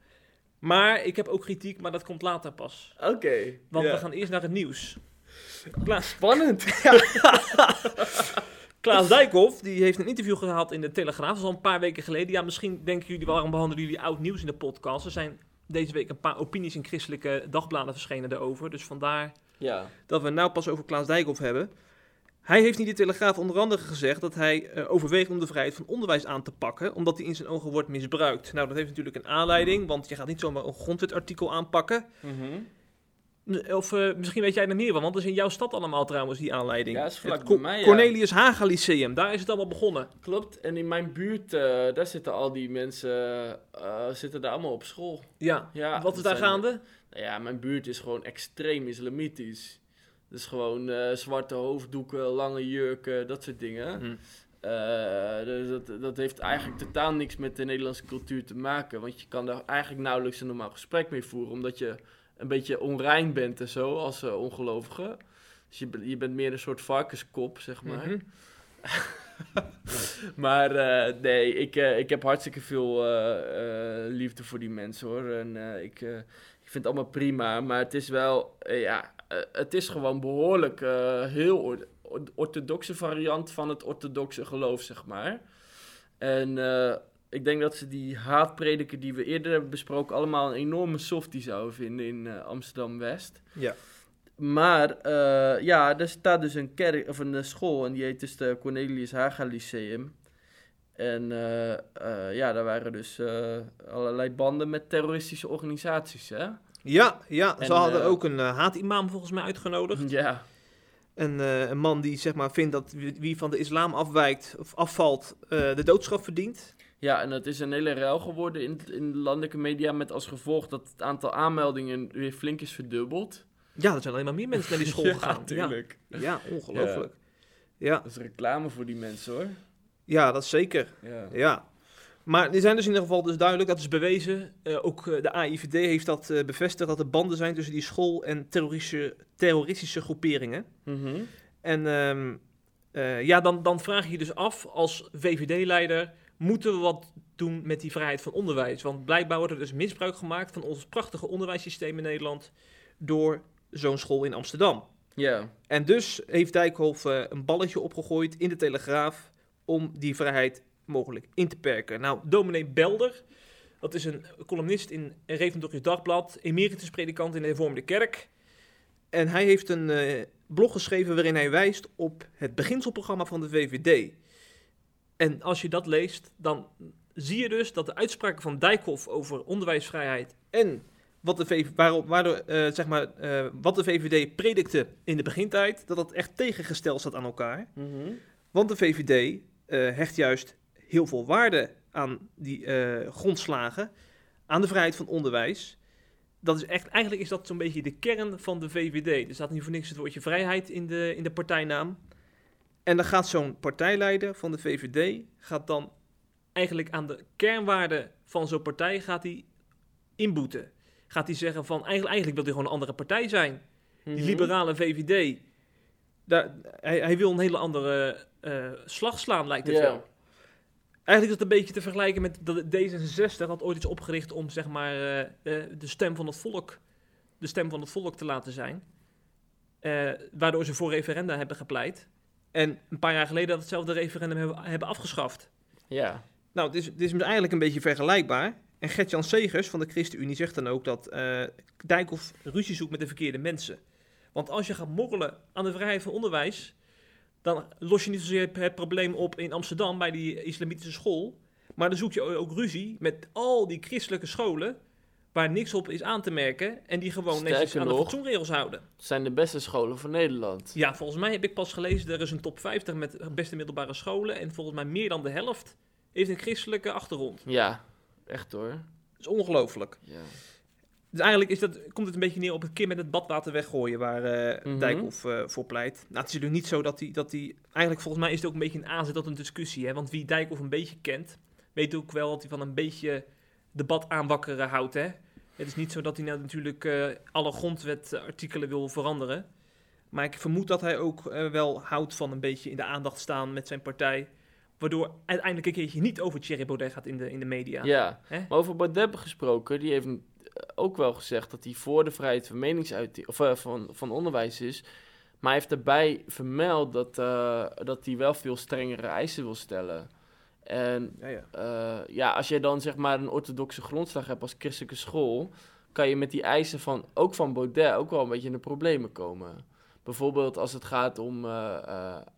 Maar ik heb ook kritiek, maar dat komt later pas. Oké. Want we gaan eerst naar het nieuws. Klaas, Spannend. Klaas Dijkhoff die heeft een interview gehad in de Telegraaf. Dat is al een paar weken geleden. Ja, misschien denken jullie, waarom behandelen jullie oud nieuws in de podcast? Er zijn deze week een paar opinies in christelijke dagbladen verschenen daarover. Dus vandaar Ja. dat we het nou pas over Klaas Dijkhoff hebben. Hij heeft in de Telegraaf onder andere gezegd dat hij eh, overweegt om de vrijheid van onderwijs aan te pakken, omdat die in zijn ogen wordt misbruikt. Nou, dat heeft natuurlijk een aanleiding, want je gaat niet zomaar een grondwetartikel aanpakken. Mhm. Of eh, misschien weet jij er meer van, want dat is in jouw stad allemaal trouwens die aanleiding. Ja, dat is vlak Het bij Co- mij, ja. Cornelius Haga Lyceum, daar is het allemaal begonnen. Klopt. En in mijn buurt, eh, daar zitten al die mensen, zitten daar allemaal op school. Ja, Ja, wat is daar gaande? Nou ja, mijn buurt is gewoon extreem islamitisch. Dus gewoon eh, zwarte hoofddoeken, lange jurken, dat soort dingen. Hm. Eh, dus dat, dat heeft eigenlijk totaal niks met de Nederlandse cultuur te maken. Want je kan daar eigenlijk nauwelijks een normaal gesprek mee voeren. Omdat je een beetje onrein bent en zo, als uh, ongelovige. Dus je, je bent meer een soort varkenskop, zeg maar. Mhm. Maar eh, nee, ik, eh, ik heb hartstikke veel eh, eh, liefde voor die mensen hoor. En eh, ik, eh, ik vind het allemaal prima. Maar het is wel, eh, ja, eh, het is gewoon behoorlijk eh, heel or- or- orthodoxe variant van het orthodoxe geloof, zeg maar. En ik denk dat ze die haatprediker die we eerder hebben besproken, allemaal een enorme softie zouden vinden in Amsterdam-West. Ja. Maar ja, er staat dus een kerk of een school en die heet dus de Cornelius Haga Lyceum. En eh, eh, ja, daar waren dus eh, allerlei banden met terroristische organisaties, hè? Ja, ja ze En, hadden ook een haatimam volgens mij uitgenodigd. Ja, Een, uh, een man die zeg maar vindt dat wie, van de islam afwijkt of afvalt, de doodstraf verdient. ja, en het is een hele ruil geworden in, in de landelijke media met als gevolg dat het aantal aanmeldingen weer flink is verdubbeld. Ja, er zijn alleen maar meer mensen naar die school gegaan. natuurlijk. Ja, ja ongelooflijk. Ja. Dat is reclame voor die mensen, hoor. Ja, dat is zeker. Ja. Ja. Maar die zijn dus in ieder geval dus duidelijk, dat is bewezen. Uh, ook uh, de AIVD heeft dat uh, bevestigd, dat er banden zijn tussen die school en terroristische, terroristische groeperingen. Mm -hmm. En um, ja, dan, dan vraag je je dus af als VVD-leider, moeten we wat doen met die vrijheid van onderwijs? Want blijkbaar wordt er dus misbruik gemaakt van ons prachtige onderwijssysteem in Nederland door zo'n school in Amsterdam. Ja. En dus heeft Dijkhoff een balletje opgegooid in de Telegraaf om die vrijheid mogelijk in te perken. Nou, dominee Belder, dat is een columnist in Revendorfje Dagblad, emeritus predikant in de Hervormde Kerk. En hij heeft een uh, blog geschreven waarin hij wijst op het beginselprogramma van de VVD. En als je dat leest, dan zie je dus dat de uitspraken van Dijkhoff over onderwijsvrijheid en wat de, VV, waarop, waardoor, uh, zeg maar, uh, wat de VVD predikte in de begintijd, dat dat echt tegengesteld staat aan elkaar. Mm -hmm. Want de VVD hecht juist heel veel waarde aan die eh, grondslagen, aan de vrijheid van onderwijs. Dat is echt, eigenlijk is dat zo'n beetje de kern van de VVD. Er staat niet voor niks het woordje vrijheid in de, in de partijnaam. En dan gaat zo'n partijleider van de VVD, gaat dan eigenlijk aan de kernwaarden van zo'n partij, gaat hij inboeten. Gaat hij zeggen van, eigenlijk, eigenlijk wil hij gewoon een andere partij zijn. Die Mhm. liberale VVD, daar, hij, hij wil een hele andere eh, slag slaan, lijkt het Ja. wel. Eigenlijk is het een beetje te vergelijken met dat D66 had ooit iets opgericht om zeg maar eh, eh, de stem van het volk, de stem van het volk te laten zijn. Eh, waardoor ze voor referenda hebben gepleit. En een paar jaar geleden dat hetzelfde referendum hebben, hebben afgeschaft. Ja. Nou, het is, het is eigenlijk een beetje vergelijkbaar. En Gert-Jan Segers van de ChristenUnie zegt dan ook dat eh Dijkhoff ruzie zoekt met de verkeerde mensen. Want als je gaat morrelen aan de vrijheid van onderwijs, dan los je niet zozeer het probleem op in Amsterdam bij die islamitische school. Maar dan zoek je ook ruzie met al die christelijke scholen waar niks op is aan te merken en die gewoon netjes Sterker aan de fatsoenregels houden. Het zijn de beste scholen van Nederland. Ja, volgens mij heb ik pas gelezen, er is een top 50 met beste middelbare scholen en volgens mij meer dan de helft heeft een christelijke achtergrond. Ja, echt hoor. Dat is ongelooflijk. Ja. Dus eigenlijk is dat, komt het een beetje neer op het kind met het badwater weggooien waar eh Mhm. Dijkhoff eh, voor pleit. Nou, het is natuurlijk niet zo dat hij, dat hij... Eigenlijk volgens mij is het ook een beetje een aanzet tot een discussie. Hè? Want wie Dijkhoff een beetje kent, weet ook wel dat hij van een beetje debat aanwakkeren houdt. Hè? Het is niet zo dat hij nou natuurlijk eh, alle grondwetartikelen wil veranderen. Maar ik vermoed dat hij ook wel houdt van een beetje in de aandacht staan met zijn partij. Waardoor uiteindelijk een keertje niet over Thierry Baudet gaat in de, in de media. Ja, maar over Baudet gesproken, die heeft ook wel gezegd dat hij voor de vrijheid van meningsuiting of eh, van, van onderwijs is. Maar hij heeft daarbij vermeld dat, eh, dat hij wel veel strengere eisen wil stellen. En Ja, ja. eh, ja, als je dan zeg maar een orthodoxe grondslag hebt als christelijke school, kan je met die eisen van, ook van Baudet, ook wel een beetje in de problemen komen. Bijvoorbeeld als het gaat om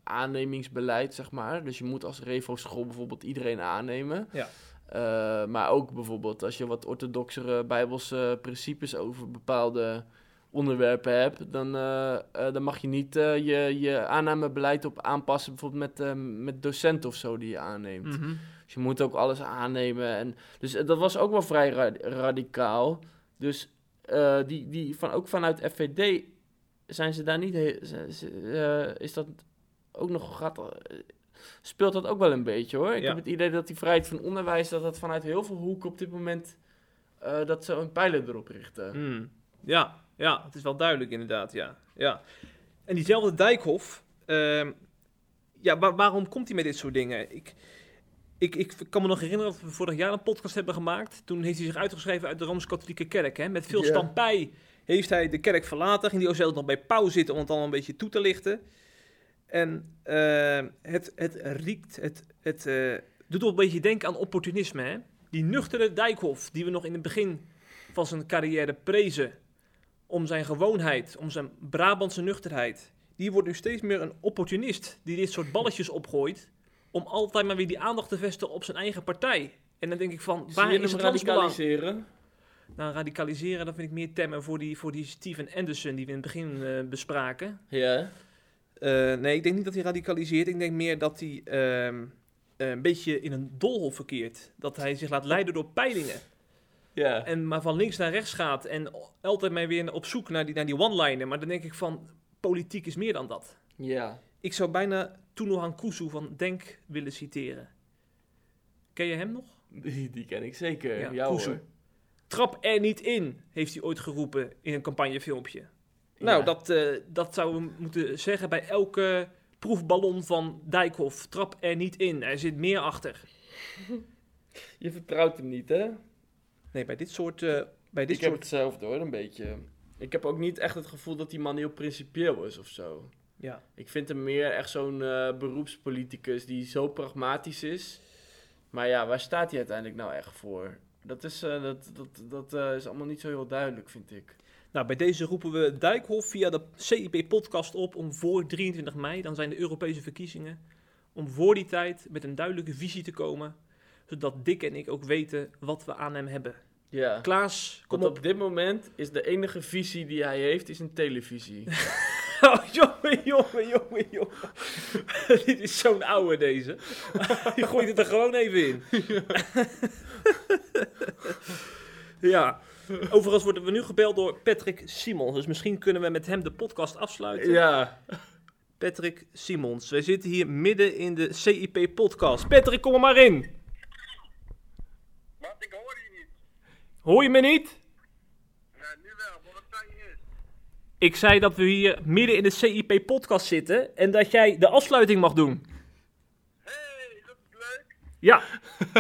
aannemingsbeleid, zeg maar. Dus je moet als Revo-school bijvoorbeeld iedereen aannemen. Ja. Eh, maar ook bijvoorbeeld als je wat orthodoxere bijbelse principes over bepaalde onderwerpen hebt, dan, eh, eh, dan mag je niet je, je aannamebeleid op aanpassen, bijvoorbeeld met, met docenten of zo die je aanneemt. Mhm. Dus je moet ook alles aannemen. En, dus dat was ook wel vrij ra- radicaal. Dus die, die van, ook vanuit FVD zijn ze daar niet... he- ze- ze- is dat ook nog... Gaat, speelt dat ook wel een beetje hoor. Ik Ja. heb het idee dat die vrijheid van onderwijs... dat dat vanuit heel veel hoeken op dit moment... eh, dat ze een pijler erop richten. Hmm. Ja, ja, het is wel duidelijk inderdaad, ja. ja. En diezelfde Dijkhoff, ehm, ja, wa- waarom komt hij met dit soort dingen? Ik, ik, ik kan me nog herinneren dat we vorig jaar een podcast hebben gemaakt. Toen heeft hij zich uitgeschreven uit de Rooms-Katholieke Kerk. Hè? Met veel Ja. stampij heeft hij de kerk verlaten. Ging hij ook zelfs nog bij Pauw zitten om het al een beetje toe te lichten. En eh, het, het riekt, het, het eh, doet ook een beetje denken aan opportunisme. Hè? Die nuchtere Dijkhoff, die we nog in het begin van zijn carrière prezen. Om zijn gewoonheid, om zijn Brabantse nuchterheid. Die wordt nu steeds meer een opportunist. Die dit soort balletjes opgooit. Om altijd maar weer die aandacht te vestigen op zijn eigen partij. En dan denk ik van, Zie waar je is het radicaliseren? Nou, radicaliseren, dat vind ik meer temmen voor die, voor die Steven Anderson die we in het begin eh, bespraken. Ja. Eh, nee, ik denk niet dat hij radicaliseert. Ik denk meer dat hij ehm, eh, een beetje in een doolhof verkeert. Dat hij zich laat leiden door peilingen. Ja. En maar van links naar rechts gaat. En altijd maar weer op zoek naar die, naar die one-liner. Maar dan denk ik van, politiek is meer dan dat. Ja. Ik zou bijna Tunohan Kuzu van Denk willen citeren. Ken je hem nog? Die, die ken ik zeker. Ja, Ja. Trap er niet in, heeft hij ooit geroepen in een campagnefilmpje. Nou, Ja. dat, eh, dat zouden we moeten zeggen bij elke proefballon van Dijkhoff. Trap er niet in, er zit meer achter. Je vertrouwt hem niet, hè? Nee, bij dit soort... eh, bij dit ik heb soort hetzelfde hoor, een beetje. Ik heb ook niet echt het gevoel dat die man heel principieel is of zo. ja. Ik vind hem meer echt zo'n eh, beroepspoliticus die zo pragmatisch is. Maar ja, waar staat hij uiteindelijk nou echt voor? Dat is, eh, dat, dat, dat eh, is allemaal niet zo heel duidelijk, vind ik. Nou, bij deze roepen we Dijkhoff via de CIP-podcast op om voor 23 mei, dan zijn de Europese verkiezingen, om voor die tijd met een duidelijke visie te komen, zodat Dick en ik ook weten wat we aan hem hebben. Ja. Klaas, kom op. op dit moment is de enige visie die hij heeft, is een televisie. Oh, jongen, jongen, jongen, jongen. Dit is zo'n oude deze. Je gooit het er gewoon even in. ja. Overigens worden we nu gebeld door Patrick Simons. Dus misschien kunnen we met hem de podcast afsluiten. Ja. Patrick Simons. Wij zitten hier midden in de CIP-podcast. Patrick, kom er maar in. Wat? Ik hoor je niet. Hoor je me niet? Ja, nu wel, maar wat zei je eens? Ik zei dat we hier midden in de CIP-podcast zitten en dat jij de afsluiting mag doen. Hé, hey, dat is leuk. Ja.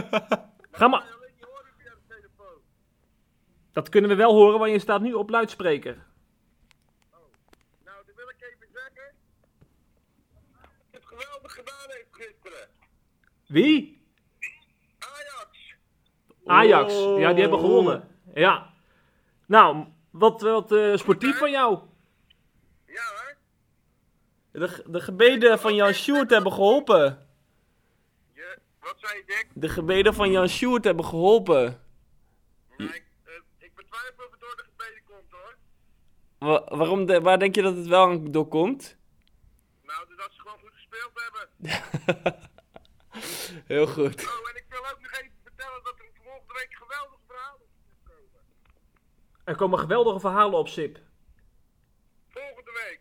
Ga maar. Alleen je hoort het via de telefoon. Dat kunnen we wel horen, want je staat nu op luidspreker. Nou, dan wil ik even zeggen. Het geweldig gedaan heeft gisteren. Wie? Ajax. Ajax. Oh. Ja, die hebben gewonnen. Ja. Nou, wat, wat eh, sportief van jou. Ja, hè? De, de gebeden van Jan Sjoerd hebben geholpen. Je, wat zei je, Dick? De gebeden van Jan Sjoerd hebben geholpen. Nee, ik, ik betwijfel of het door de gebeden komt, hoor. Wa- waarom de- waar denk je dat het wel aan door komt? Nou, dat ze gewoon goed gespeeld hebben. Heel goed. Oh, en ik wil ook nog even vertellen dat er volgende week geweldig verhaal is komen. Er komen geweldige verhalen op SIP. Volgende week.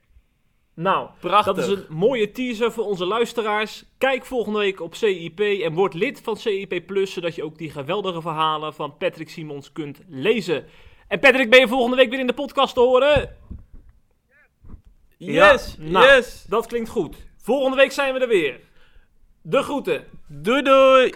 Nou, Prachtig. dat is een mooie teaser voor onze luisteraars. Kijk volgende week op CIP en word lid van CIP Plus, zodat je ook die geweldige verhalen van Patrick Simons kunt lezen. En Patrick, ben je volgende week weer in de podcast te horen? Yes, Ja, nou, yes. Dat klinkt goed. Volgende week zijn we er weer. De groeten. Doei doei.